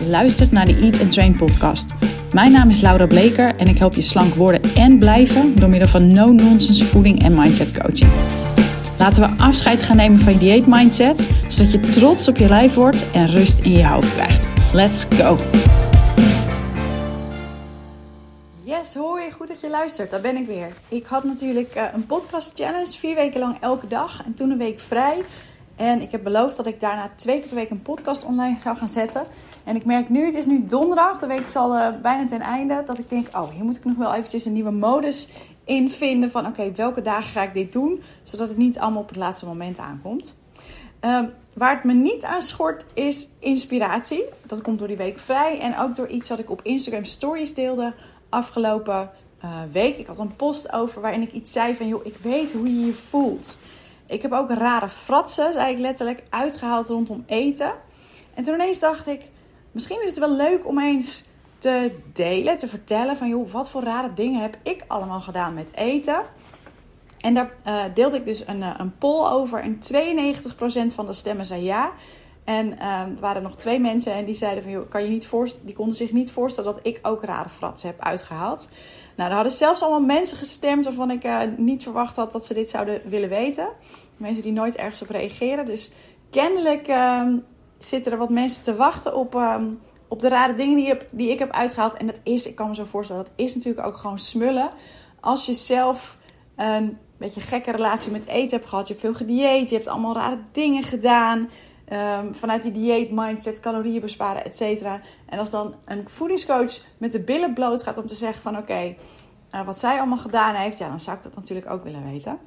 Je luistert naar de Eat and Train podcast. Mijn naam is Laura Bleker en ik help je slank worden en blijven door middel van no-nonsense voeding en mindset coaching. Laten we afscheid gaan nemen van je dieet mindset, zodat je trots op je lijf wordt en rust in je hoofd krijgt. Let's go! Yes, hoi, goed dat je luistert. Daar ben ik weer. Ik had natuurlijk uh, een podcast challenge, vier weken lang elke dag en toen een week vrij. En ik heb beloofd dat ik daarna twee keer per week een podcast online zou gaan zetten. En ik merk nu, het is nu donderdag, de week is al uh, bijna ten einde, dat ik denk, oh, hier moet ik nog wel eventjes een nieuwe modus in vinden van, oké, welke dagen ga ik dit doen, zodat het niet allemaal op het laatste moment aankomt. Uh, waar het me niet aan schort is inspiratie. Dat komt door die week vrij en ook door iets wat ik op Instagram Stories deelde afgelopen uh, week. Ik had een post over waarin ik iets zei van, joh, ik weet hoe je je voelt. Ik heb ook rare fratsen, zei ik letterlijk, uitgehaald rondom eten. En toen ineens dacht ik, misschien is het wel leuk om eens te delen, te vertellen van joh, wat voor rare dingen heb ik allemaal gedaan met eten. En daar uh, deelde ik dus een, uh, een poll over en 92% van de stemmen zei ja. En uh, er waren nog twee mensen en die zeiden van joh, kan je niet voorstellen, die konden zich niet voorstellen dat ik ook rare fratsen heb uitgehaald. Nou, er hadden zelfs allemaal mensen gestemd waarvan ik uh, niet verwacht had dat ze dit zouden willen weten. Mensen die nooit ergens op reageren. Dus kennelijk uh, zitten er wat mensen te wachten op, uh, op de rare dingen die, die ik heb uitgehaald. En dat is, ik kan me zo voorstellen, dat is natuurlijk ook gewoon smullen. Als je zelf een beetje gekke relatie met eten hebt gehad. Je hebt veel gedieet, je hebt allemaal rare dingen gedaan. Um, vanuit die dieet, mindset, calorieën besparen, et cetera. En als dan een voedingscoach met de billen bloot gaat om te zeggen van... oké, uh, wat zij allemaal gedaan heeft... ja, dan zou ik dat natuurlijk ook willen weten.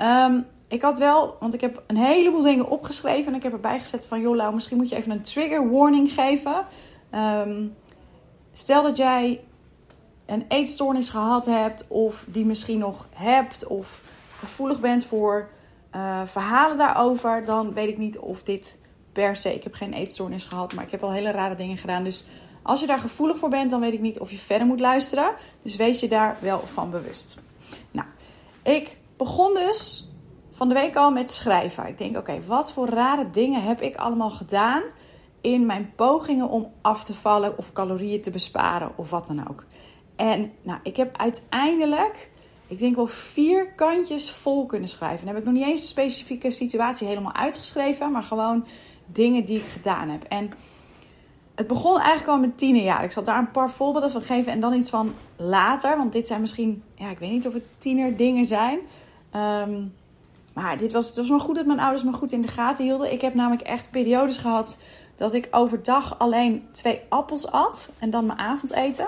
Um, ik had wel, want ik heb een heleboel dingen opgeschreven... en ik heb erbij gezet van... joh, misschien moet je even een trigger warning geven. Um, stel dat jij een eetstoornis gehad hebt... of die misschien nog hebt... of gevoelig bent voor uh, verhalen daarover, dan weet ik niet of dit per se. Ik heb geen eetstoornis gehad, maar ik heb al hele rare dingen gedaan. Dus als je daar gevoelig voor bent, dan weet ik niet of je verder moet luisteren. Dus wees je daar wel van bewust. Nou, ik begon dus van de week al met schrijven. Ik denk, oké, wat voor rare dingen heb ik allemaal gedaan in mijn pogingen om af te vallen of calorieën te besparen of wat dan ook. En nou, ik heb uiteindelijk ik denk wel vier kantjes vol kunnen schrijven. Dan heb ik nog niet eens een specifieke situatie helemaal uitgeschreven, maar gewoon dingen die ik gedaan heb. En het begon eigenlijk al met tienerjaar. Ik zal daar een paar voorbeelden van geven en dan iets van later. Want dit zijn misschien, ja, ik weet niet of het tienerdingen zijn. Um, maar dit was, het was maar goed dat mijn ouders me goed in de gaten hielden. Ik heb namelijk echt periodes gehad dat ik overdag alleen twee appels at en dan mijn avondeten.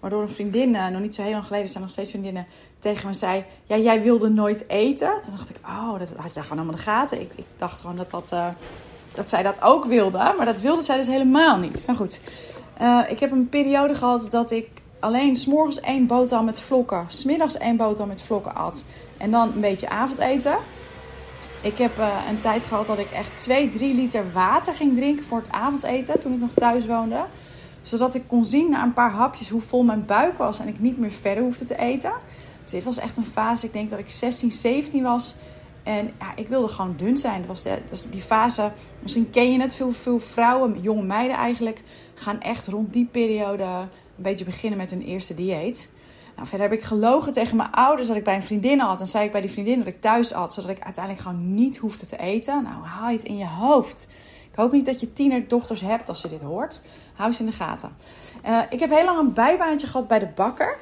Waardoor een vriendin, uh, nog niet zo heel lang geleden, zijn nog steeds vriendinnen, tegen me zei: Ja, jij wilde nooit eten. Toen dacht ik: Oh, dat had jij gewoon allemaal de gaten. Ik, ik dacht gewoon dat, dat, dat zij dat ook wilde. Maar dat wilde zij dus helemaal niet. Nou goed, uh, ik heb een periode gehad dat ik alleen s'morgens één boterham met vlokken, smiddags één boterham met vlokken at. En dan een beetje avondeten. Ik heb een tijd gehad dat ik echt 2, 3 liter water ging drinken voor het avondeten toen ik nog thuis woonde zodat ik kon zien na een paar hapjes hoe vol mijn buik was en ik niet meer verder hoefde te eten. Dus dit was echt een fase, ik denk dat ik 16, 17 was. En ja, ik wilde gewoon dun zijn. Dat was, de, dat die fase, misschien ken je het, veel, veel vrouwen, jonge meiden eigenlijk, gaan echt rond die periode een beetje beginnen met hun eerste dieet. Nou, verder heb ik gelogen tegen mijn ouders dat ik bij een vriendin had. En zei ik bij die vriendin dat ik thuis had, zodat ik uiteindelijk gewoon niet hoefde te eten. Nou, haal je het in je hoofd. Ik hoop niet dat je tienerdochters hebt als je dit hoort. Hou ze in de gaten. Uh, ik heb heel lang een bijbaantje gehad bij de bakker.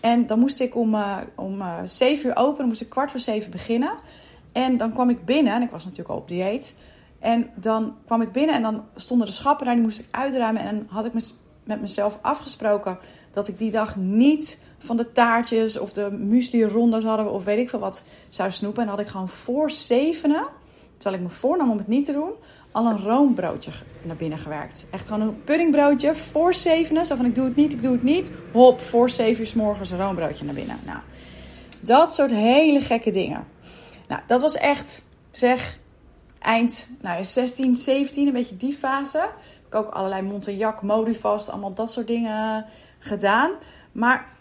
En dan moest ik om, uh, om uh, eh, 7 uur openen, dan moest ik kwart voor 7 beginnen. En dan kwam ik binnen, en ik was natuurlijk al op dieet. En dan kwam ik binnen en dan stonden de schappen daar, die moest ik uitruimen. En dan had ik met mezelf afgesproken dat ik die dag niet van de taartjes of de muesli rondes hadden of weet ik veel wat zou snoepen. En had ik gewoon voor zevenen, terwijl ik me voornam om het niet te doen, al een roombroodje naar binnen gewerkt. Echt gewoon een puddingbroodje voor zevenen. Zo van ik doe het niet, ik doe het niet. Hop, voor zeven uur s morgens een roombroodje naar binnen. Nou, dat soort hele gekke dingen. Nou, dat was echt, zeg, eind nou, 16, 17, een beetje die fase. Heb ik ook allerlei Montagnat, Modifast, allemaal dat soort dingen gedaan. Maar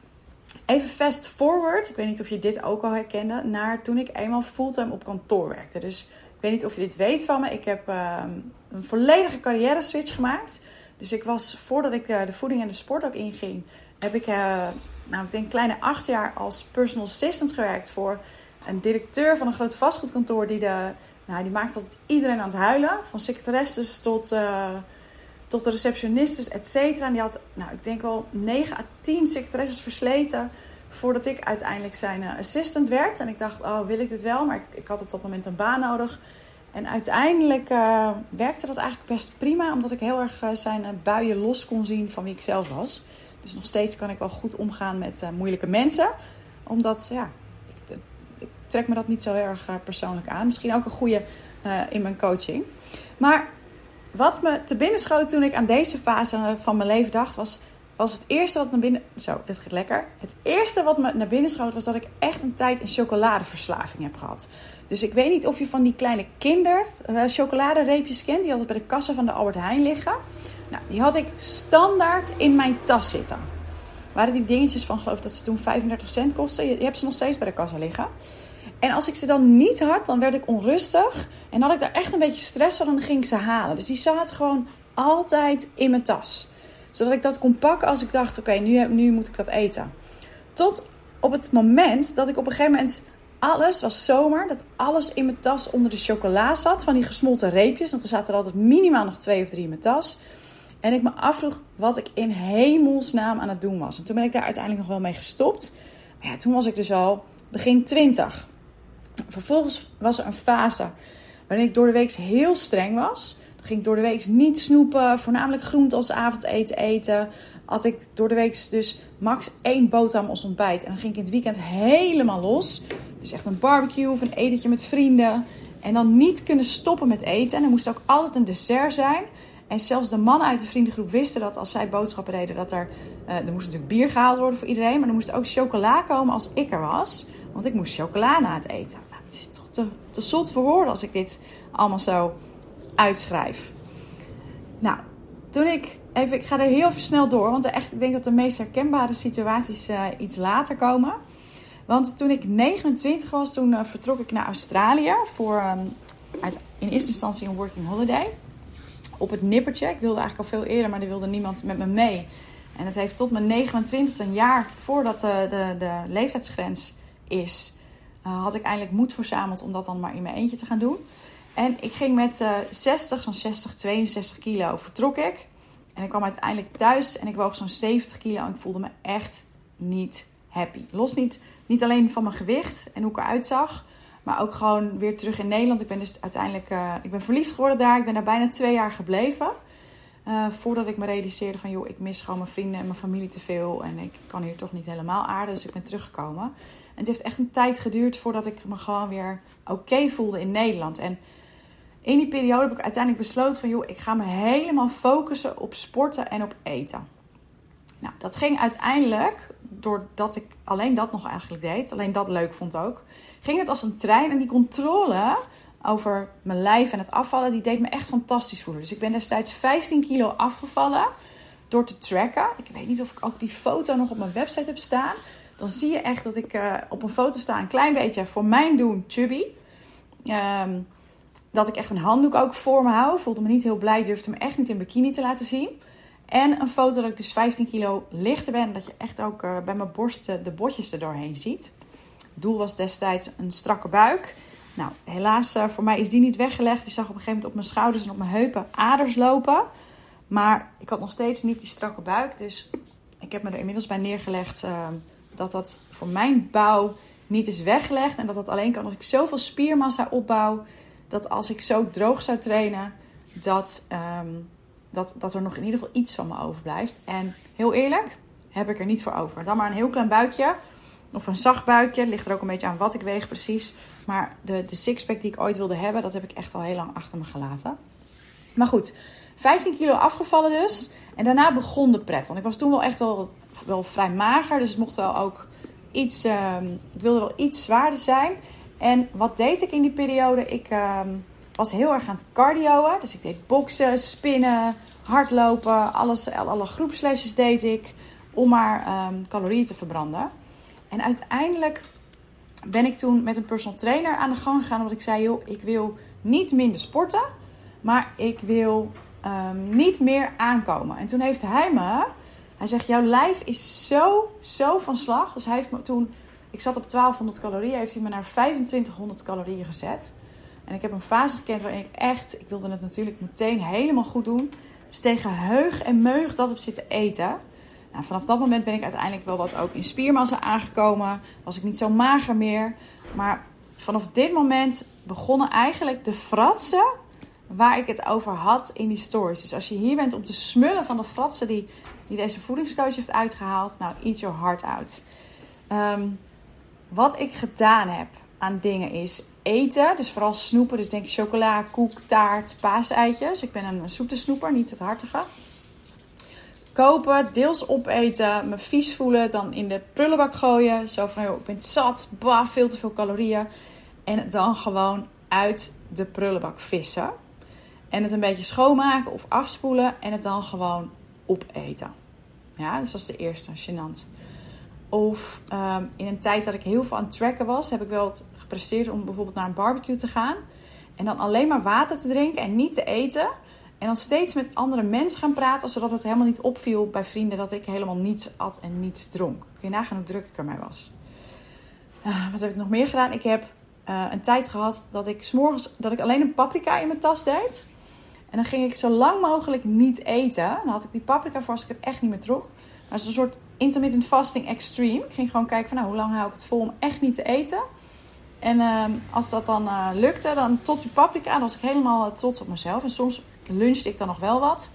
even fast forward, ik weet niet of je dit ook al herkende, naar toen ik eenmaal fulltime op kantoor werkte. Dus ik weet niet of je dit weet van me. Ik heb ehm, een volledige carrière switch gemaakt. Dus ik was, voordat ik de voeding en de sport ook inging, heb ik, nou, ik denk kleine acht jaar als personal assistant gewerkt voor een directeur van een groot vastgoedkantoor. Die, de, nou, die maakt altijd iedereen aan het huilen. Van secretaresses tot, uh, tot de receptionistes, et cetera. En die had, nou, ik denk wel 9 à 10 secretaresses versleten voordat ik uiteindelijk zijn uh, assistant werd. En ik dacht, oh, wil ik dit wel? Maar ik, ik had op dat moment een baan nodig. En uiteindelijk uh, werkte dat eigenlijk best prima, omdat ik heel erg zijn buien los kon zien van wie ik zelf was. Dus nog steeds kan ik wel goed omgaan met moeilijke mensen. Omdat, ja, ik, ik, trek me dat niet zo erg persoonlijk aan. Misschien ook een goede in mijn coaching. Maar wat me te binnen schoot toen ik aan deze fase van mijn leven dacht, was was het eerste wat naar binnen... Zo, dit gaat lekker. Het eerste wat me naar binnen schoot was dat ik echt een tijd een chocoladeverslaving heb gehad. Dus ik weet niet of je van die kleine kinder uh, chocoladereepjes kent. Die altijd bij de kassa van de Albert Heijn liggen. Nou, die had ik standaard in mijn tas zitten. Waren die dingetjes van, geloof dat ze toen 35 cent kosten. Je, je hebt ze nog steeds bij de kassa liggen. En als ik ze dan niet had, dan werd ik onrustig. En had ik daar echt een beetje stress van dan ging ik ze halen. Dus die zaten gewoon altijd in mijn tas zodat ik dat kon pakken als ik dacht: oké, nu, nu moet ik dat eten. Tot op het moment dat ik op een gegeven moment alles, was zomer, dat alles in mijn tas onder de chocola zat. Van die gesmolten reepjes, want er zaten er altijd minimaal nog twee of drie in mijn tas. En ik me afvroeg wat ik in hemelsnaam aan het doen was. En toen ben ik daar uiteindelijk nog wel mee gestopt. Maar ja, toen was ik dus al begin 20. Vervolgens was er een fase waarin ik door de week heel streng was ging ik door de week niet snoepen, voornamelijk groente als avondeten eten. Had ik door de week dus max één boterham als ontbijt. En dan ging ik in het weekend helemaal los. Dus echt een barbecue of een etentje met vrienden. En dan niet kunnen stoppen met eten. En er moest ook altijd een dessert zijn. En zelfs de mannen uit de vriendengroep wisten dat als zij boodschappen deden, dat er. Uh, er moest natuurlijk bier gehaald worden voor iedereen. Maar er moest ook chocola komen als ik er was. Want ik moest chocola na het eten. Het is toch te, te zot voor woorden als ik dit allemaal zo uitschrijf. Nou, toen ik even, ik ga er heel snel door, want echt, ik denk dat de meest herkenbare situaties uh, iets later komen. Want toen ik 29 was, toen uh, vertrok ik naar Australië voor um, uit, in eerste instantie een working holiday. Op het nippertje. Ik wilde eigenlijk al veel eerder, maar er wilde niemand met me mee. En het heeft tot mijn 29 een jaar voordat de, uh, de, de leeftijdsgrens is, uh, had ik eindelijk moed verzameld om dat dan maar in mijn eentje te gaan doen. En ik ging met uh, 60, zo'n 60, 62 kilo vertrok ik. En ik kwam uiteindelijk thuis en ik woog zo'n 70 kilo. En ik voelde me echt niet happy. Los niet, niet alleen van mijn gewicht en hoe ik eruit zag. Maar ook gewoon weer terug in Nederland. Ik ben dus uiteindelijk uh, ik ben verliefd geworden daar. Ik ben daar bijna twee jaar gebleven. Uh, voordat ik me realiseerde van joh, ik mis gewoon mijn vrienden en mijn familie te veel. En ik kan hier toch niet helemaal aarden. Dus ik ben teruggekomen. En het heeft echt een tijd geduurd voordat ik me gewoon weer oké voelde in Nederland. En in die periode heb ik uiteindelijk besloten van... joh, ik ga me helemaal focussen op sporten en op eten. Nou, dat ging uiteindelijk, doordat ik alleen dat nog eigenlijk deed... alleen dat leuk vond ook... ging het als een trein en die controle over mijn lijf en het afvallen... die deed me echt fantastisch voelen. Dus ik ben destijds 15 kilo afgevallen door te tracken. Ik weet niet of ik ook die foto nog op mijn website heb staan. Dan zie je echt dat ik uh, op een foto sta, een klein beetje voor mijn doen chubby... Um, dat ik echt een handdoek ook voor me hou. Voelde me niet heel blij, durfde me echt niet in bikini te laten zien. En een foto dat ik dus 15 kilo lichter ben. Dat je echt ook uh, bij mijn borsten de botjes er doorheen ziet. Doel was destijds een strakke buik. Nou, helaas uh, voor mij is die niet weggelegd. Je zag op een gegeven moment op mijn schouders en op mijn heupen aders lopen. Maar ik had nog steeds niet die strakke buik. Dus ik heb me er inmiddels bij neergelegd uh, dat dat voor mijn bouw niet is weggelegd. En dat dat alleen kan als ik zoveel spiermassa opbouw dat als ik zo droog zou trainen, dat, um, dat, dat er nog in ieder geval iets van me overblijft. En heel eerlijk, heb ik er niet voor over. Dan maar een heel klein buikje. Of een zacht buikje. Ligt er ook een beetje aan wat ik weeg precies. Maar de, de sixpack die ik ooit wilde hebben, dat heb ik echt al heel lang achter me gelaten. Maar goed, 15 kilo afgevallen dus. En daarna begon de pret. Want ik was toen wel echt wel, wel vrij mager. Dus mocht wel ook iets. Ik wilde wel iets zwaarder zijn. En wat deed ik in die periode? Ik ehm, was heel erg aan het cardioen. Dus ik deed boksen, spinnen, hardlopen. Alles, alle groepslesjes deed ik om maar ehm, calorieën te verbranden. En uiteindelijk ben ik toen met een personal trainer aan de gang gegaan. Omdat ik zei, joh, ik wil niet minder sporten, maar ik wil ehm, niet meer aankomen. En toen heeft hij me, hij zegt, jouw lijf is zo, zo van slag. Dus hij heeft me toen, ik zat op 1200 calorieën, heeft hij me naar 2500 calorieën gezet. En ik heb een fase gekend waarin ik echt, ik wilde het natuurlijk meteen helemaal goed doen. Dus tegen heug en meug dat op zitten eten. Nou, vanaf dat moment ben ik uiteindelijk wel wat ook in spiermassa aangekomen. Was ik niet zo mager meer. Maar vanaf dit moment begonnen eigenlijk de fratsen waar ik het over had in die stories. Dus als je hier bent om te smullen van de fratsen die, die deze voedingscoach heeft uitgehaald. Nou, eat your heart out. Ehm, wat ik gedaan heb aan dingen is eten. Dus vooral snoepen. Dus denk chocola, koek, taart, paaseitjes. Ik ben een zoete snoeper, niet het hartige. Kopen, deels opeten, me vies voelen, dan in de prullenbak gooien. Zo van, joh, ik ben zat, bah, veel te veel calorieën. En het dan gewoon uit de prullenbak vissen. En het een beetje schoonmaken of afspoelen. En het dan gewoon opeten. Ja, dus dat is de eerste, gênant. Of ehm, in een tijd dat ik heel veel aan het tracken was, heb ik wel gepresteerd om bijvoorbeeld naar een barbecue te gaan. En dan alleen maar water te drinken en niet te eten. En dan steeds met andere mensen gaan praten, zodat het helemaal niet opviel bij vrienden dat ik helemaal niets at en niets dronk. Kun je nagaan hoe druk ik ermee was. Uh, wat heb ik nog meer gedaan? Ik heb uh, een tijd gehad dat ik, s'morgens, dat ik alleen een paprika in mijn tas deed. En dan ging ik zo lang mogelijk niet eten. Dan had ik die paprika als ik het echt niet meer droeg. Maar het is een soort intermittent fasting extreme. Ik ging gewoon kijken van nou, hoe lang hou ik het vol om echt niet te eten. En uh, als dat dan uh, lukte, dan tot die paprika, dan was ik helemaal uh, trots op mezelf. En soms lunchte ik dan nog wel wat.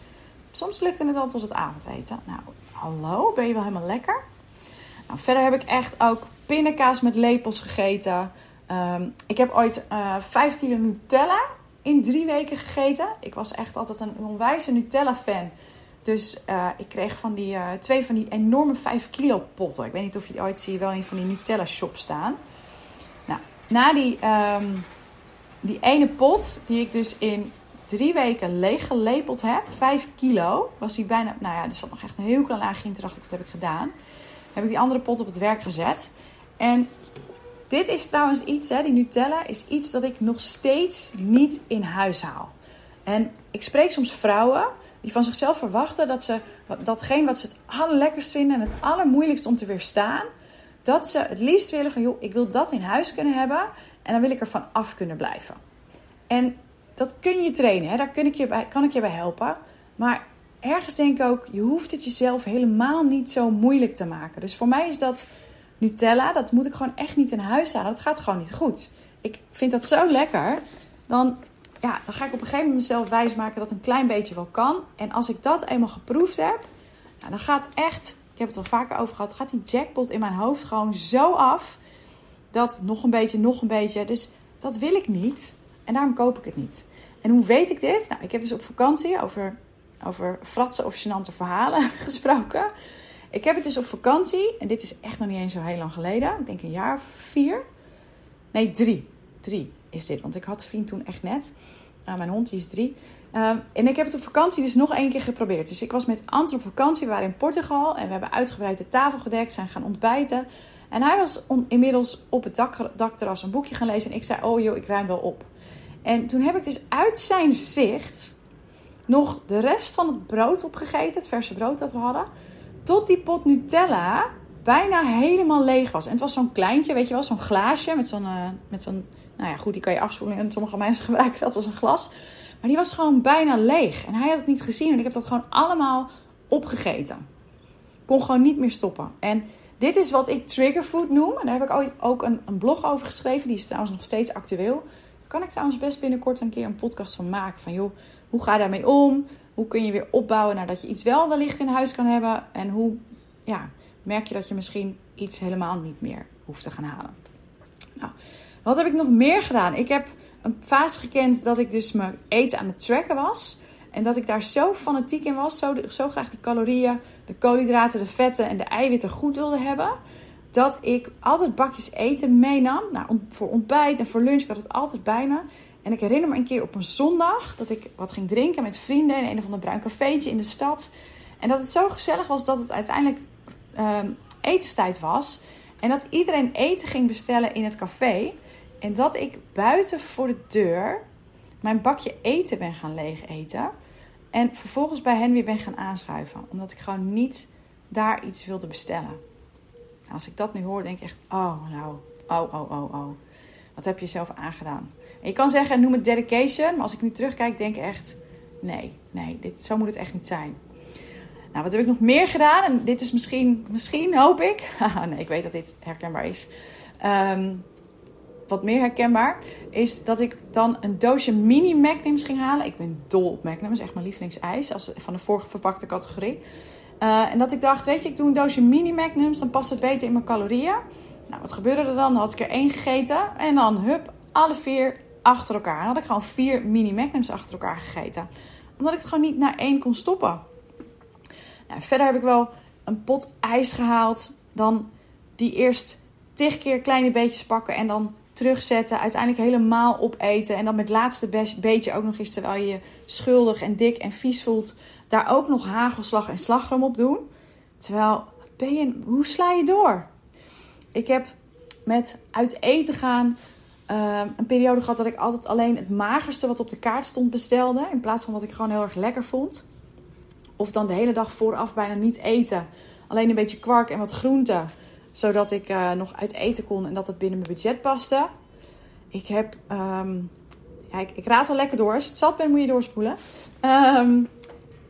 Soms lukte het wel tot het avondeten. Nou, hallo, ben je wel helemaal lekker? Nou, verder heb ik echt ook pindakaas met lepels gegeten. Um, ik heb ooit 5 kilo Nutella in drie weken gegeten. Ik was echt altijd een onwijze Nutella-fan. Dus uh, ik kreeg van die, uh, twee van die enorme 5 kilo potten. Ik weet niet of je ooit zie, wel in van die Nutella shop staan. Nou, na die, um, die ene pot, die ik dus in drie weken leeg gelepeld heb, 5 kilo, was die bijna, nou ja, er zat nog echt een heel klein laagje in. Toen dacht ik, wat heb ik gedaan? Heb ik die andere pot op het werk gezet. En dit is trouwens iets, hè, die Nutella is iets dat ik nog steeds niet in huis haal. En ik spreek soms vrouwen die van zichzelf verwachten dat ze datgene wat ze het allerlekkerst vinden en het allermoeilijkst om te weerstaan, dat ze het liefst willen van, joh, ik wil dat in huis kunnen hebben en dan wil ik er van af kunnen blijven. En dat kun je trainen, hè? daar ik je bij, kan ik je bij helpen. Maar ergens denk ik ook, je hoeft het jezelf helemaal niet zo moeilijk te maken. Dus voor mij is dat Nutella, dat moet ik gewoon echt niet in huis halen. Dat gaat gewoon niet goed. Ik vind dat zo lekker. Dan ja, dan ga ik op een gegeven moment mezelf wijsmaken dat een klein beetje wel kan. En als ik dat eenmaal geproefd heb, nou, dan gaat echt, ik heb het al vaker over gehad, gaat die jackpot in mijn hoofd gewoon zo af. Dat nog een beetje, nog een beetje. Dus dat wil ik niet. En daarom koop ik het niet. En hoe weet ik dit? Nou, ik heb dus op vakantie over, over fratsen of gênante verhalen gesproken. Ik heb het dus op vakantie, en dit is echt nog niet eens zo heel lang geleden. Ik denk een jaar vier. Nee, drie. Drie is dit. Want ik had Fien toen echt net. Uh, mijn hond die is drie. Uh, en ik heb het op vakantie dus nog één keer geprobeerd. Dus ik was met Anton op vakantie. We waren in Portugal. En we hebben uitgebreid de tafel gedekt. Zijn gaan ontbijten. En hij was inmiddels op het dak, dakterras een boekje gaan lezen. En ik zei, oh joh, ik ruim wel op. En toen heb ik dus uit zijn zicht nog de rest van het brood opgegeten. Het verse brood dat we hadden. Tot die pot Nutella bijna helemaal leeg was. En het was zo'n kleintje, weet je wel, zo'n glaasje met zo'n, uh, met zo'n nou ja, goed, die kan je afspoelen. En sommige mensen gebruiken dat als een glas. Maar die was gewoon bijna leeg. En hij had het niet gezien. En ik heb dat gewoon allemaal opgegeten. Kon gewoon niet meer stoppen. En dit is wat ik triggerfood noem. En daar heb ik ook een blog over geschreven. Die is trouwens nog steeds actueel. Kan ik trouwens best binnenkort een keer een podcast van maken. Van joh, hoe ga je daarmee om? Hoe kun je weer opbouwen nadat je iets wel wellicht in huis kan hebben? En hoe ja, merk je dat je misschien iets helemaal niet meer hoeft te gaan halen? Nou, wat heb ik nog meer gedaan? Ik heb een fase gekend dat ik dus mijn eten aan het tracken was. En dat ik daar zo fanatiek in was. Zo, zo graag die calorieën, de koolhydraten, de vetten en de eiwitten goed wilde hebben. Dat ik altijd bakjes eten meenam. Nou, voor ontbijt en voor lunch. Ik had het altijd bij me. En ik herinner me een keer op een zondag dat ik wat ging drinken met vrienden in een of ander bruin cafeetje in de stad. En dat het zo gezellig was dat het uiteindelijk uh, etenstijd was. En dat iedereen eten ging bestellen in het café. En dat ik buiten voor de deur mijn bakje eten ben gaan leeg eten. En vervolgens bij hen weer ben gaan aanschuiven. Omdat ik gewoon niet daar iets wilde bestellen. Als ik dat nu hoor, denk ik echt: oh, nou, oh, oh, oh, oh. Wat heb je jezelf aangedaan? En je kan zeggen, noem het dedication. Maar als ik nu terugkijk, denk ik echt: nee, nee, dit, zo moet het echt niet zijn. Nou, wat heb ik nog meer gedaan? En dit is misschien, misschien hoop ik. nee, ik weet dat dit herkenbaar is. Ehm, wat meer herkenbaar is dat ik dan een doosje mini Magnums ging halen. Ik ben dol op Magnums, echt mijn lievelingsijs als, van de vorige verpakte categorie. Uh, en dat ik dacht, weet je, ik doe een doosje mini Magnums, dan past het beter in mijn calorieën. Nou, wat gebeurde er dan? Had ik er één gegeten en dan, hup, alle vier achter elkaar. Dan had ik gewoon vier mini Magnums achter elkaar gegeten. Omdat ik het gewoon niet naar één kon stoppen. Nou, verder heb ik wel een pot ijs gehaald. Dan die eerst tig keer kleine beetjes pakken en dan terugzetten. Uiteindelijk helemaal opeten. En dan met het laatste beetje ook nog eens, terwijl je je schuldig en dik en vies voelt, daar ook nog hagelslag en slagroom op doen. Terwijl, ben je, hoe sla je door? Ik heb met uit eten gaan ehm, een periode gehad dat ik altijd alleen het magerste wat op de kaart stond bestelde. In plaats van wat ik gewoon heel erg lekker vond. Of dan de hele dag vooraf bijna niet eten. Alleen een beetje kwark en wat groenten zodat ik uh, nog uit eten kon en dat het binnen mijn budget paste. Ik heb. Um, ja, ik, raad wel lekker door. Als je het zat bent, moet je doorspoelen. Um,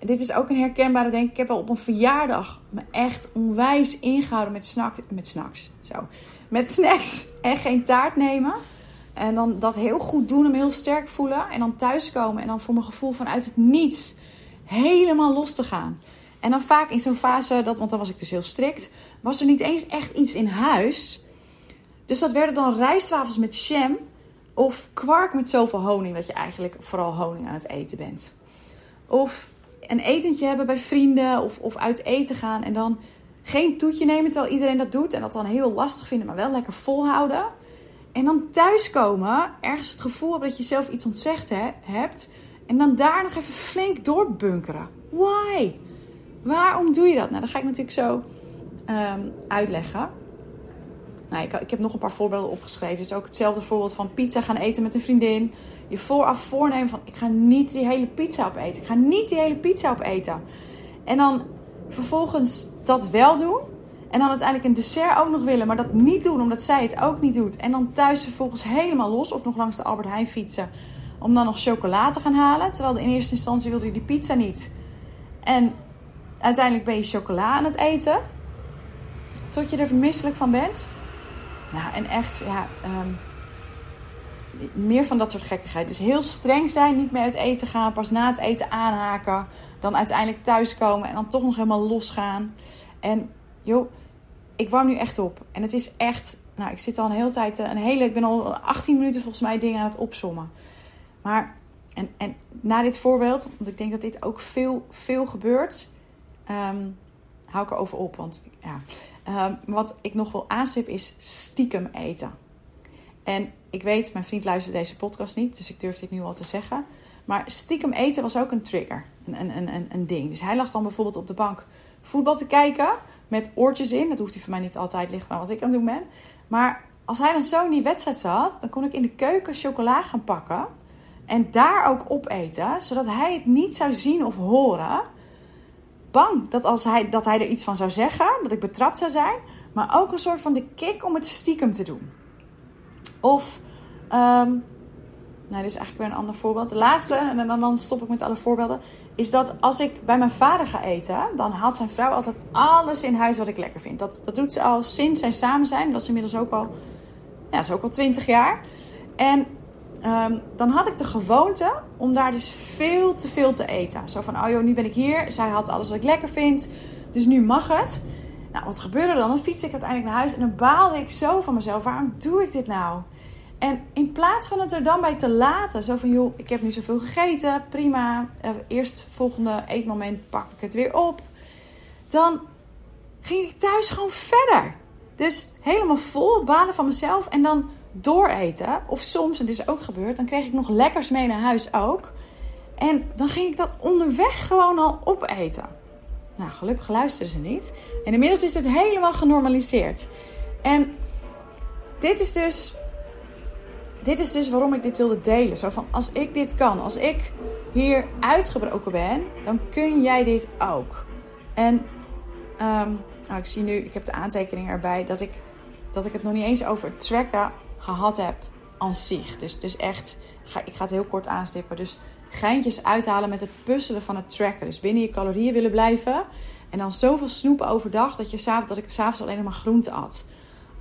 dit is ook een herkenbare, denk ik. Heb al op een verjaardag me echt onwijs ingehouden met, snack, met snacks. Zo. Met snacks en geen taart nemen. En dan dat heel goed doen, hem heel sterk voelen. En dan thuiskomen en dan voor mijn gevoel vanuit het niets helemaal los te gaan. En dan vaak in zo'n fase, dat, want dan was ik dus heel strikt, was er niet eens echt iets in huis. Dus dat werden dan rijstwafels met jam of kwark met zoveel honing dat je eigenlijk vooral honing aan het eten bent. Of een etentje hebben bij vrienden of, of uit eten gaan en dan geen toetje nemen terwijl iedereen dat doet en dat dan heel lastig vinden, maar wel lekker volhouden. En dan thuiskomen, ergens het gevoel hebben dat je zelf iets ontzegd hebt en dan daar nog even flink doorbunkeren. Why? Waarom doe je dat? Nou, dat ga ik natuurlijk zo um, uitleggen. Nou, ik, ik, heb nog een paar voorbeelden opgeschreven. Is ook hetzelfde voorbeeld van pizza gaan eten met een vriendin. Je vooraf voornemen van ik ga niet die hele pizza opeten. Ik ga niet die hele pizza opeten. En dan vervolgens dat wel doen. En dan uiteindelijk een dessert ook nog willen, maar dat niet doen omdat zij het ook niet doet. En dan thuis vervolgens helemaal los of nog langs de Albert Heijn fietsen om dan nog chocolade te gaan halen. Terwijl in eerste instantie wilde je die pizza niet. En uiteindelijk ben je chocola aan het eten. Tot je er misselijk van bent. Nou, en echt, ja, ehm, meer van dat soort gekkigheid. Dus heel streng zijn, niet meer uit eten gaan, pas na het eten aanhaken. Dan uiteindelijk thuiskomen en dan toch nog helemaal losgaan. En joh, ik warm nu echt op. En het is echt, nou, ik zit al een hele tijd, een hele, ik ben al 18 minuten volgens mij dingen aan het opzommen. Maar, en, en na dit voorbeeld, want ik denk dat dit ook veel, veel gebeurt, um, hou ik erover op. Want ja, um, wat ik nog wel aanstip is stiekem eten. En ik weet, mijn vriend luistert deze podcast niet, dus ik durf dit nu al te zeggen. Maar stiekem eten was ook een trigger, een, een, een, een ding. Dus hij lag dan bijvoorbeeld op de bank voetbal te kijken met oortjes in. Dat hoeft hij voor mij niet altijd, ligt aan wat ik aan het doen ben. Maar als hij dan zo in die wedstrijd zat, dan kon ik in de keuken chocola gaan pakken. En daar ook opeten, zodat hij het niet zou zien of horen bang dat, als hij, dat hij er iets van zou zeggen, dat ik betrapt zou zijn. Maar ook een soort van de kick om het stiekem te doen. Of, nou, dit is eigenlijk weer een ander voorbeeld. De laatste, en dan, dan stop ik met alle voorbeelden, is dat als ik bij mijn vader ga eten, dan haalt zijn vrouw altijd alles in huis wat ik lekker vind. Dat, dat doet ze al sinds zijn samen zijn. Dat is inmiddels ook al, ja, is ook al 20 jaar. En Ehm, dan had ik de gewoonte om daar dus veel te veel te eten. Zo van, oh joh, nu ben ik hier. Zij had alles wat ik lekker vind. Dus nu mag het. Nou, wat gebeurde dan? Dan fietste ik uiteindelijk naar huis en dan baalde ik zo van mezelf. Waarom doe ik dit nou? En in plaats van het er dan bij te laten, zo van joh, ik heb nu zoveel gegeten, prima. Uh, eerst volgende eetmoment pak ik het weer op. Dan ging ik thuis gewoon verder. Dus helemaal vol, balen van mezelf. En dan dooreten. Of soms, en dit is ook gebeurd, dan kreeg ik nog lekkers mee naar huis ook. En dan ging ik dat onderweg gewoon al opeten. Nou, gelukkig luisteren ze niet. En inmiddels is het helemaal genormaliseerd. En dit is dus dit is dus waarom ik dit wilde delen. Zo van, als ik dit kan, als ik hier uitgebroken ben, dan kun jij dit ook. En um, nou, ik zie nu, ik heb de aantekening erbij, dat ik, dat ik het nog niet eens over tracken gehad heb aan zich. Dus, dus echt, ik ga het heel kort aanstippen. Dus geintjes uithalen met het puzzelen van het tracken. Dus binnen je calorieën willen blijven. En dan zoveel snoepen overdag dat, je, dat ik s'avonds alleen maar groente at.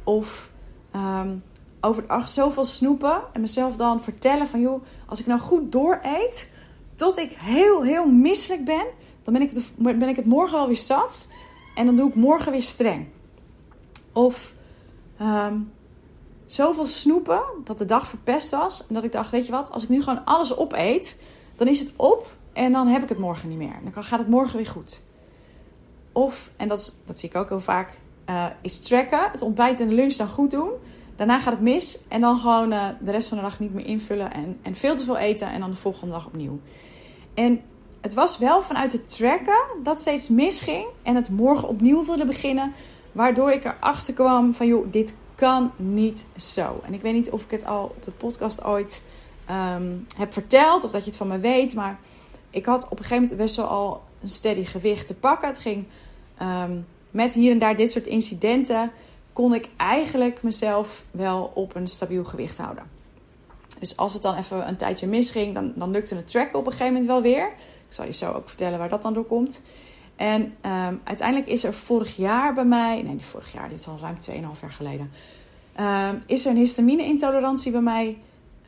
Of um, overdag zoveel snoepen en mezelf dan vertellen van... joh, als ik nou goed door eet, tot ik heel, heel misselijk ben... dan ben ik, het, ben ik het morgen wel weer zat. En dan doe ik morgen weer streng. Of um, zoveel snoepen dat de dag verpest was. En dat ik dacht, weet je wat, als ik nu gewoon alles opeet, dan is het op en dan heb ik het morgen niet meer. Dan gaat het morgen weer goed. Of, en dat, dat zie ik ook heel vaak, uh, is tracken. Het ontbijt en de lunch dan goed doen. Daarna gaat het mis en dan gewoon uh, de rest van de dag niet meer invullen en, en veel te veel eten en dan de volgende dag opnieuw. En het was wel vanuit het tracken dat steeds misging en het morgen opnieuw wilde beginnen. Waardoor ik erachter kwam van joh, dit kan niet zo. En ik weet niet of ik het al op de podcast ooit ehm, heb verteld of dat je het van me weet. Maar ik had op een gegeven moment best wel al een steady gewicht te pakken. Het ging ehm, met hier en daar dit soort incidenten. Kon ik eigenlijk mezelf wel op een stabiel gewicht houden. Dus als het dan even een tijdje misging, dan, dan lukte het tracken op een gegeven moment wel weer. Ik zal je zo ook vertellen waar dat dan door komt. En um, uiteindelijk is er vorig jaar bij mij, nee, niet vorig jaar, dit is al ruim 2,5 jaar geleden, um, is er een histamine-intolerantie bij mij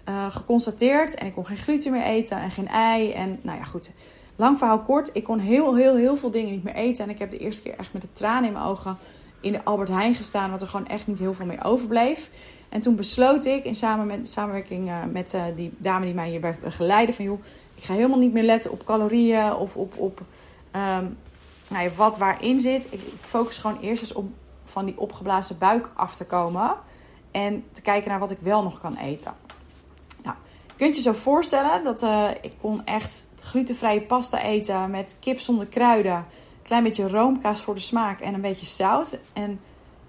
uh, geconstateerd. En ik kon geen gluten meer eten en geen ei. En nou ja, goed. Lang verhaal kort, ik kon heel, heel, heel veel dingen niet meer eten. En ik heb de eerste keer echt met de tranen in mijn ogen in de Albert Heijn gestaan, want er gewoon echt niet heel veel meer overbleef. En toen besloot ik, in samen met, samenwerking uh, met uh, die dame die mij hier begeleidde, van joh, ik ga helemaal niet meer letten op calorieën of op, op um, nou ja, wat waarin zit. Ik, focus gewoon eerst eens op van die opgeblazen buik af te komen. En te kijken naar wat ik wel nog kan eten. Nou, kunt je zo voorstellen dat uh, ik kon echt glutenvrije pasta eten met kip zonder kruiden. Klein beetje roomkaas voor de smaak en een beetje zout. En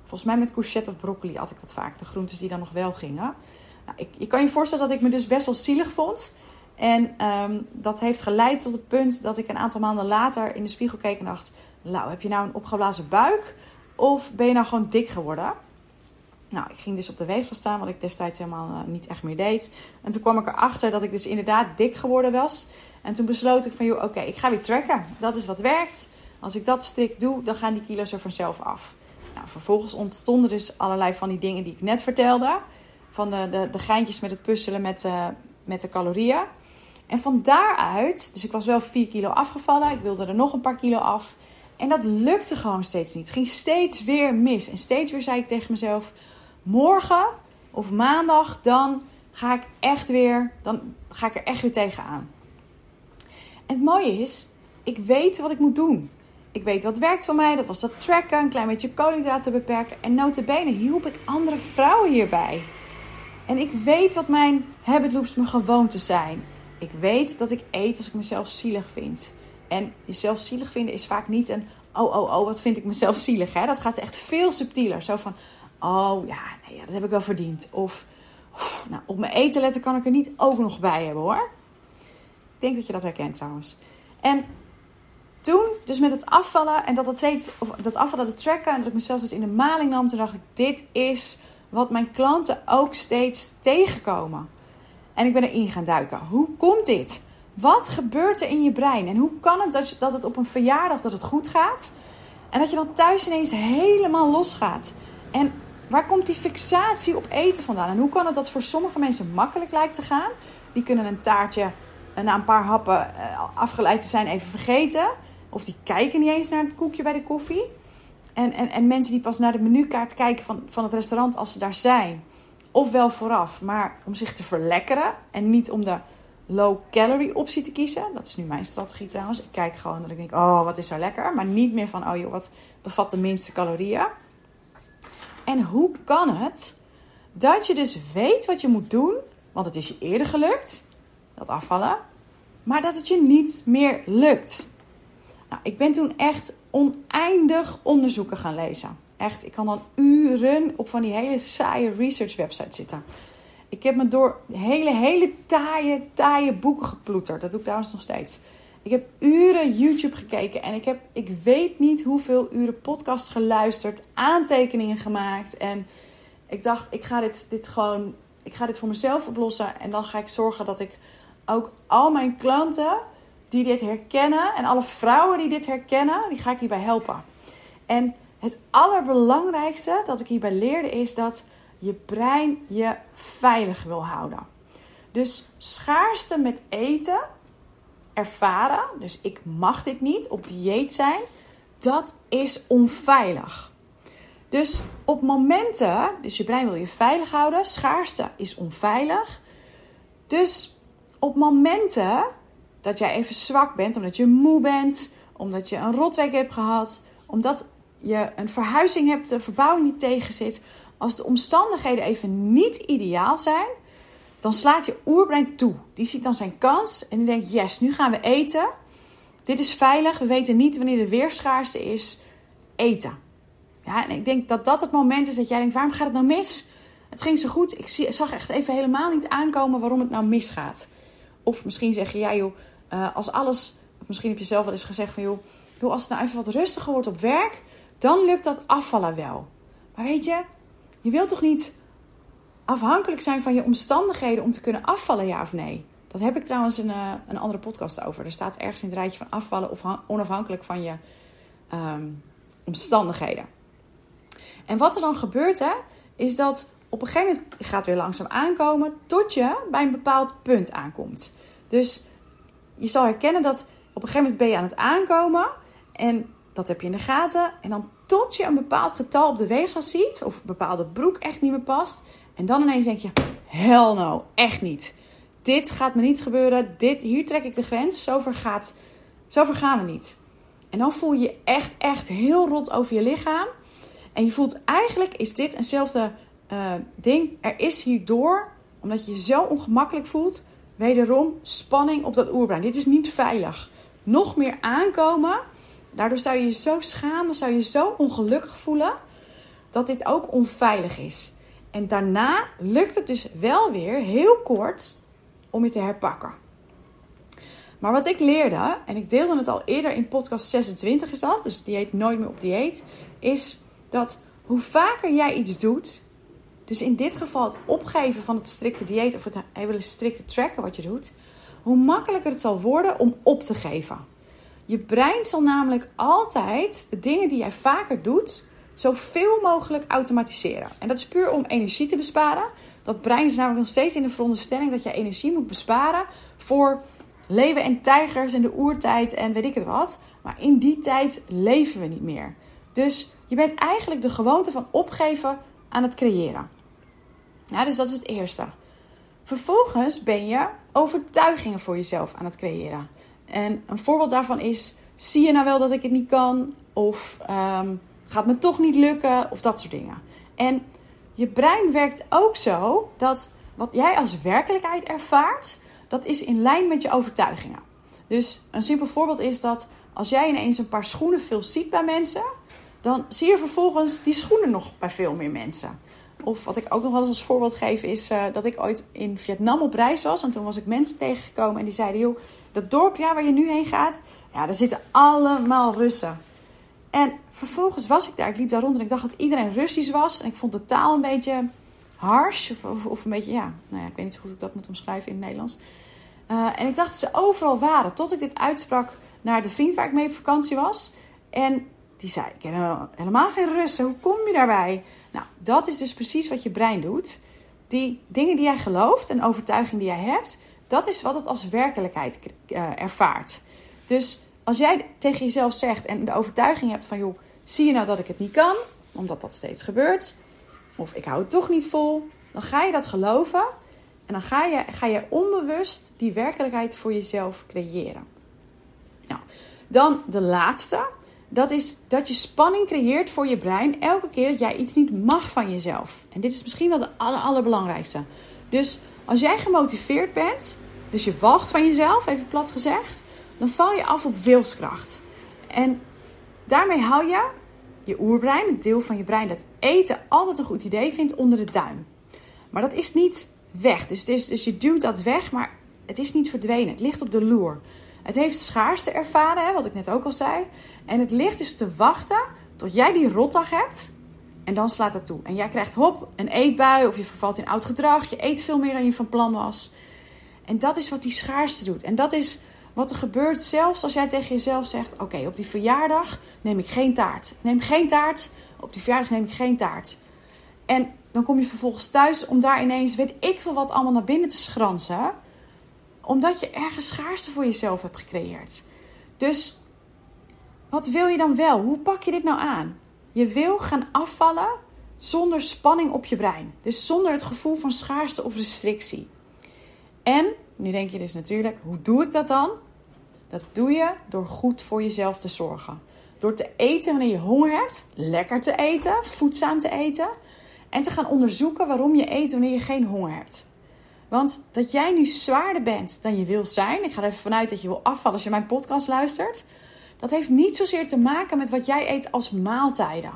volgens mij met courgette of broccoli had ik dat vaak. De groentes die dan nog wel gingen. Nou, ik, je kan je voorstellen dat ik me dus best wel zielig vond. En um, dat heeft geleid tot het punt dat ik een aantal maanden later in de spiegel keek en dacht: Nou, heb je nou een opgeblazen buik? Of ben je nou gewoon dik geworden? Nou, ik ging dus op de weegschaal staan, wat ik destijds helemaal uh, niet echt meer deed. En toen kwam ik erachter dat ik dus inderdaad dik geworden was. En toen besloot ik van, joh, oké, ik ga weer tracken. Dat is wat werkt. Als ik dat stik doe, dan gaan die kilo's er vanzelf af. Nou, vervolgens ontstonden dus allerlei van die dingen die ik net vertelde. Van de, de, de geintjes met het puzzelen met, uh, met de calorieën. En van daaruit, dus ik was wel 4 kilo afgevallen. Ik wilde er nog een paar kilo af. En dat lukte gewoon steeds niet. Het ging steeds weer mis. En steeds weer zei ik tegen mezelf: morgen of maandag, dan ga ik echt weer, dan ga ik er echt weer tegenaan. En het mooie is, ik weet wat ik moet doen. Ik weet wat werkt voor mij. Dat was dat tracken, een klein beetje koolhydraten beperken. En notabene hielp ik andere vrouwen hierbij. En ik weet wat mijn habit loops, mijn gewoontes zijn. Ik weet dat ik eet als ik mezelf zielig vind. En jezelf zielig vinden is vaak niet een... Oh, oh, oh, wat vind ik mezelf zielig. Hè? Dat gaat echt veel subtieler. Zo van... Oh, ja, nee, dat heb ik wel verdiend. Of... nou, op mijn eten letten kan ik er niet ook nog bij hebben, hoor. Ik denk dat je dat herkent trouwens. En toen, dus met het afvallen en dat dat steeds... Of dat afvallen, dat tracken en dat ik mezelf dus in de maling nam... Toen dacht ik, dit is wat mijn klanten ook steeds tegenkomen. En ik ben erin gaan duiken. Hoe komt dit? Wat gebeurt er in je brein? En hoe kan het dat, je, dat het op een verjaardag dat het goed gaat... en dat je dan thuis ineens helemaal losgaat? En waar komt die fixatie op eten vandaan? En hoe kan het dat voor sommige mensen makkelijk lijkt te gaan? Die kunnen een taartje na een paar happen eh, afgeleid te zijn even vergeten. Of die kijken niet eens naar het koekje bij de koffie. En, en, en mensen die pas naar de menukaart kijken van, van het restaurant als ze daar zijn ofwel vooraf, maar om zich te verlekkeren en niet om de low calorie optie te kiezen. Dat is nu mijn strategie trouwens. Ik kijk gewoon dat ik denk, oh wat is zo lekker, maar niet meer van, oh joh, wat bevat de minste calorieën. En hoe kan het dat je dus weet wat je moet doen, want het is je eerder gelukt, dat afvallen, maar dat het je niet meer lukt? Nou, ik ben toen echt oneindig onderzoeken gaan lezen. Echt, ik kan dan uren op van die hele saaie research websites zitten. Ik heb me door hele, hele taaie, taaie boeken geploeterd. Dat doe ik trouwens nog steeds. Ik heb uren YouTube gekeken en ik heb, ik weet niet hoeveel uren podcast geluisterd, aantekeningen gemaakt. En ik dacht, ik ga dit, dit gewoon, ik ga dit voor mezelf oplossen. En dan ga ik zorgen dat ik ook al mijn klanten die dit herkennen en alle vrouwen die dit herkennen, die ga ik hierbij helpen. En het allerbelangrijkste dat ik hierbij leerde is dat je brein je veilig wil houden. Dus schaarste met eten ervaren, dus ik mag dit niet op dieet zijn, dat is onveilig. Dus op momenten, dus je brein wil je veilig houden, schaarste is onveilig. Dus op momenten dat jij even zwak bent, omdat je moe bent, omdat je een rotweek hebt gehad, omdat je een verhuizing hebt, de verbouwing niet tegenzit, als de omstandigheden even niet ideaal zijn, dan slaat je oerbrein toe. Die ziet dan zijn kans en die denkt: yes, nu gaan we eten. Dit is veilig. We weten niet wanneer de weerschaarste is. Eten. Ja, en ik denk dat dat het moment is dat jij denkt: waarom gaat het nou mis? Het ging zo goed. Ik zag echt even helemaal niet aankomen waarom het nou misgaat. Of misschien zeg je: ja, joh, eh, als alles. Misschien heb je zelf wel eens gezegd van joh, als het nou even wat rustiger wordt op werk, dan lukt dat afvallen wel. Maar weet je, je wilt toch niet afhankelijk zijn van je omstandigheden om te kunnen afvallen, ja of nee? Dat heb ik trouwens een, uh, een andere podcast over. Er staat ergens in het rijtje van afvallen of onafhankelijk van je ehm, omstandigheden. En wat er dan gebeurt, hè, is dat op een gegeven moment gaat weer langzaam aankomen tot je bij een bepaald punt aankomt. Dus je zal herkennen dat op een gegeven moment ben je aan het aankomen en dat heb je in de gaten. En dan tot je een bepaald getal op de weegschaal ziet, of een bepaalde broek echt niet meer past. En dan ineens denk je: hell no, echt niet. Dit gaat me niet gebeuren. Dit, hier trek ik de grens. Zover, gaat, zover gaan we niet. En dan voel je echt, echt heel rot over je lichaam. En je voelt eigenlijk is dit eenzelfde uh, ding. Er is hierdoor, omdat je je zo ongemakkelijk voelt, wederom spanning op dat oerbrein. Dit is niet veilig. Nog meer aankomen Daardoor zou je je zo schamen, zou je zo ongelukkig voelen dat dit ook onveilig is. En daarna lukt het dus wel weer heel kort om je te herpakken. Maar wat ik leerde, en ik deelde het al eerder in podcast 26 is dat, dus dieet nooit meer op dieet, is dat hoe vaker jij iets doet, dus in dit geval het opgeven van het strikte dieet of het hele strikte tracken wat je doet, hoe makkelijker het zal worden om op te geven. Je brein zal namelijk altijd de dingen die jij vaker doet, zoveel mogelijk automatiseren. En dat is puur om energie te besparen. Dat brein is namelijk nog steeds in de veronderstelling dat je energie moet besparen voor leeuwen en tijgers en de oertijd en weet ik het wat. Maar in die tijd leven we niet meer. Dus je bent eigenlijk de gewoonte van opgeven aan het creëren. Ja, dus dat is het eerste. Vervolgens ben je overtuigingen voor jezelf aan het creëren. En een voorbeeld daarvan is: zie je nou wel dat ik het niet kan? Of um, gaat me toch niet lukken? Of dat soort dingen. En je brein werkt ook zo dat wat jij als werkelijkheid ervaart, dat is in lijn met je overtuigingen. Dus een simpel voorbeeld is dat als jij ineens een paar schoenen veel ziet bij mensen, dan zie je vervolgens die schoenen nog bij veel meer mensen. Of wat ik ook nog wel eens als voorbeeld geef, is uh, dat ik ooit in Vietnam op reis was. En toen was ik mensen tegengekomen en die zeiden: joh, dat dorp ja, waar je nu heen gaat, ja, daar zitten allemaal Russen. En vervolgens was ik daar. Ik liep daar rond en ik dacht dat iedereen Russisch was. En ik vond de taal een beetje harsh. Of, of, een beetje, ja, nou ja, ik weet niet zo goed hoe ik dat moet omschrijven in het Nederlands. Uh, en ik dacht dat ze overal waren. Tot ik dit uitsprak naar de vriend waar ik mee op vakantie was. En die zei, ik ken helemaal geen Russen. Hoe kom je daarbij? Nou, dat is dus precies wat je brein doet. Die dingen die jij gelooft, een overtuiging die jij hebt, dat is wat het als werkelijkheid uh, ervaart. Dus als jij tegen jezelf zegt en de overtuiging hebt van, joh, zie je nou dat ik het niet kan, omdat dat steeds gebeurt, of ik hou het toch niet vol, dan ga je dat geloven en dan ga je, ga je onbewust die werkelijkheid voor jezelf creëren. Nou, dan de laatste. Dat is dat je spanning creëert voor je brein elke keer dat jij iets niet mag van jezelf. En dit is misschien wel de aller, allerbelangrijkste. Dus als jij gemotiveerd bent, dus je wacht van jezelf, even plat gezegd, dan val je af op wilskracht. En daarmee hou je je oerbrein, het deel van je brein dat eten altijd een goed idee vindt, onder de duim. Maar dat is niet weg. Dus, dus, dus je duwt dat weg, maar het is niet verdwenen. Het ligt op de loer. Het heeft schaarste ervaren, wat ik net ook al zei. En het ligt dus te wachten tot jij die rotdag hebt. En dan slaat het toe. En jij krijgt hop, een eetbui of je vervalt in oud gedrag. Je eet veel meer dan je van plan was. En dat is wat die schaarste doet. En dat is wat er gebeurt zelfs als jij tegen jezelf zegt... Oké, op die verjaardag neem ik geen taart. neem geen taart. Op die verjaardag neem ik geen taart. En dan kom je vervolgens thuis om daar ineens, weet ik veel wat, allemaal naar binnen te schransen. Omdat je ergens schaarste voor jezelf hebt gecreëerd. Dus wat wil je dan wel? Hoe pak je dit nou aan? Je wil gaan afvallen zonder spanning op je brein. Dus zonder het gevoel van schaarste of restrictie. En, nu denk je dus natuurlijk, hoe doe ik dat dan? Dat doe je door goed voor jezelf te zorgen. Door te eten wanneer je honger hebt, lekker te eten, voedzaam te eten. En te gaan onderzoeken waarom je eet wanneer je geen honger hebt. Want dat jij nu zwaarder bent dan je wil zijn, ik ga er even vanuit dat je wil afvallen als je mijn podcast luistert. Dat heeft niet zozeer te maken met wat jij eet als maaltijden.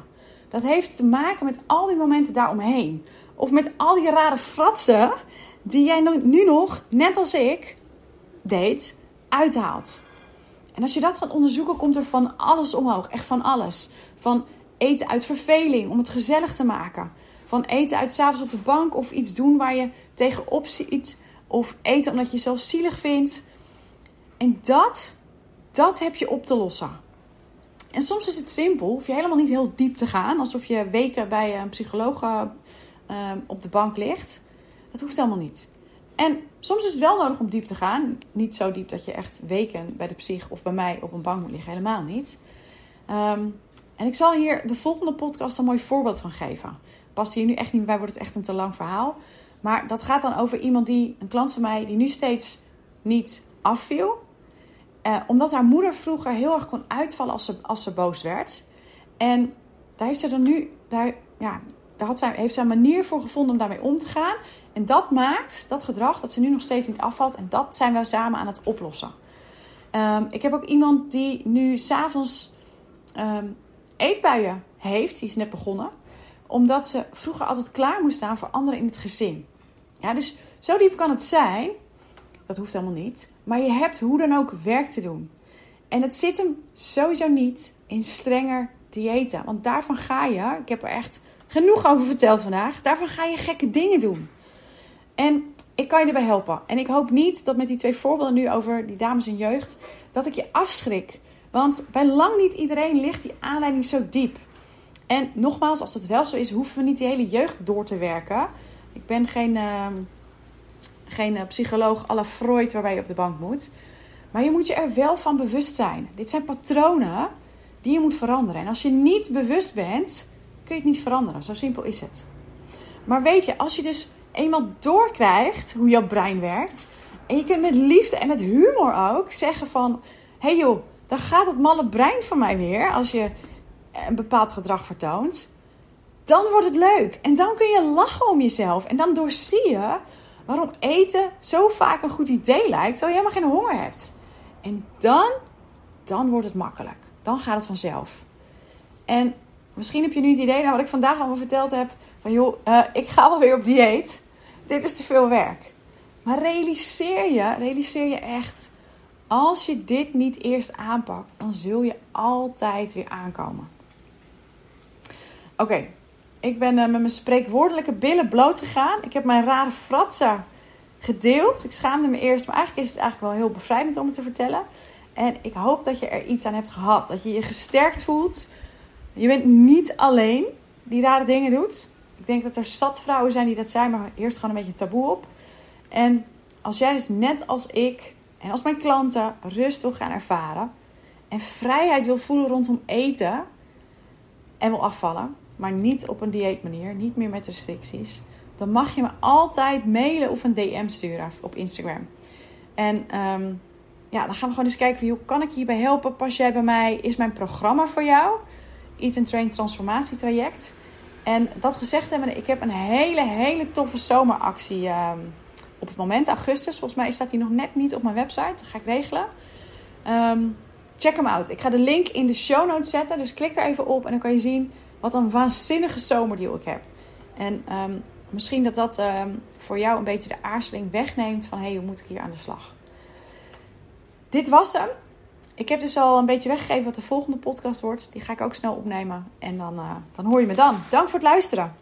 Dat heeft te maken met al die momenten daaromheen. Of met al die rare fratsen die jij nu nog, net als ik, deed, uithaalt. En als je dat gaat onderzoeken, komt er van alles omhoog. Echt van alles. Van eten uit verveling, om het gezellig te maken. Van eten uit s'avonds op de bank of iets doen waar je tegenop ziet. Of eten omdat je jezelf zielig vindt. En dat, dat heb je op te lossen. En soms is het simpel, hoef je helemaal niet heel diep te gaan. Alsof je weken bij een psycholoog uh, op de bank ligt. Dat hoeft helemaal niet. En soms is het wel nodig om diep te gaan. Niet zo diep dat je echt weken bij de psych of bij mij op een bank moet liggen. Helemaal niet. Um, en ik zal hier de volgende podcast een mooi voorbeeld van geven. Past hier nu echt niet bij, wordt het echt een te lang verhaal. Maar dat gaat dan over iemand die, een klant van mij, die nu steeds niet afviel. Eh, omdat haar moeder vroeger heel erg kon uitvallen als ze, als ze boos werd. En daar heeft ze dan nu, daar, ja, daar had zij, heeft zij een manier voor gevonden om daarmee om te gaan. En dat maakt, dat gedrag, dat ze nu nog steeds niet afvalt. En dat zijn we samen aan het oplossen. Um, ik heb ook iemand die nu s'avonds um, eetbuien heeft. Die is net begonnen. Omdat ze vroeger altijd klaar moest staan voor anderen in het gezin. Ja, dus zo diep kan het zijn. Dat hoeft helemaal niet. Maar je hebt hoe dan ook werk te doen. En het zit hem sowieso niet in strenger diëten. Want daarvan ga je, ik heb er echt genoeg over verteld vandaag. Daarvan ga je gekke dingen doen. En ik kan je erbij helpen. En ik hoop niet dat met die twee voorbeelden nu over die dames en jeugd, dat ik je afschrik. Want bij lang niet iedereen ligt die aanleiding zo diep. En nogmaals, als het wel zo is, hoeven we niet die hele jeugd door te werken. Ik ben geen, uh, geen uh, psycholoog à Freud waarbij je op de bank moet. Maar je moet je er wel van bewust zijn. Dit zijn patronen die je moet veranderen. En als je niet bewust bent, kun je het niet veranderen. Zo simpel is het. Maar weet je, als je dus eenmaal doorkrijgt hoe jouw brein werkt. En je kunt met liefde en met humor ook zeggen van... Hé hey joh, dan gaat het malle brein van mij weer als je een bepaald gedrag vertoont. Dan wordt het leuk. En dan kun je lachen om jezelf. En dan doorzie je waarom eten zo vaak een goed idee lijkt, terwijl je helemaal geen honger hebt. En dan, dan wordt het makkelijk. Dan gaat het vanzelf. En misschien heb je nu het idee, nou wat ik vandaag allemaal verteld heb, van joh, uh, ik ga wel weer op dieet. Dit is te veel werk. Maar realiseer je, realiseer je echt als je dit niet eerst aanpakt, dan zul je altijd weer aankomen. Oké, ik ben uh, met mijn spreekwoordelijke billen bloot gegaan. Ik heb mijn rare fratsen gedeeld. Ik schaamde me eerst, maar eigenlijk is het eigenlijk wel heel bevrijdend om het te vertellen. En ik hoop dat je er iets aan hebt gehad. Dat je je gesterkt voelt. Je bent niet alleen die rare dingen doet. Ik denk dat er zat vrouwen zijn die dat zijn, maar eerst gewoon een beetje taboe op. En als jij dus net als ik en als mijn klanten rust wil gaan ervaren en vrijheid wil voelen rondom eten en wil afvallen, maar niet op een dieetmanier, niet meer met restricties, dan mag je me altijd mailen of een DM sturen op Instagram. En ehm, ja, dan gaan we gewoon eens kijken hoe kan ik je hierbij helpen? Pas jij bij mij? Is mijn programma voor jou? Eat and Train transformatietraject. En dat gezegd hebben, ik heb een hele, hele toffe zomeractie um, op het moment, augustus. Volgens mij staat hij nog net niet op mijn website. Dat ga ik regelen. Um, check hem out. Ik ga de link in de show notes zetten. Dus klik er even op en dan kan je zien wat een waanzinnige zomerdeal ik heb. En um, misschien dat dat ehm, voor jou een beetje de aarzeling wegneemt van hé, hey, hoe moet ik hier aan de slag? Dit was hem. Ik heb dus al een beetje weggegeven wat de volgende podcast wordt. Die ga ik ook snel opnemen. En dan, uh, dan hoor je me dan. Dank voor het luisteren.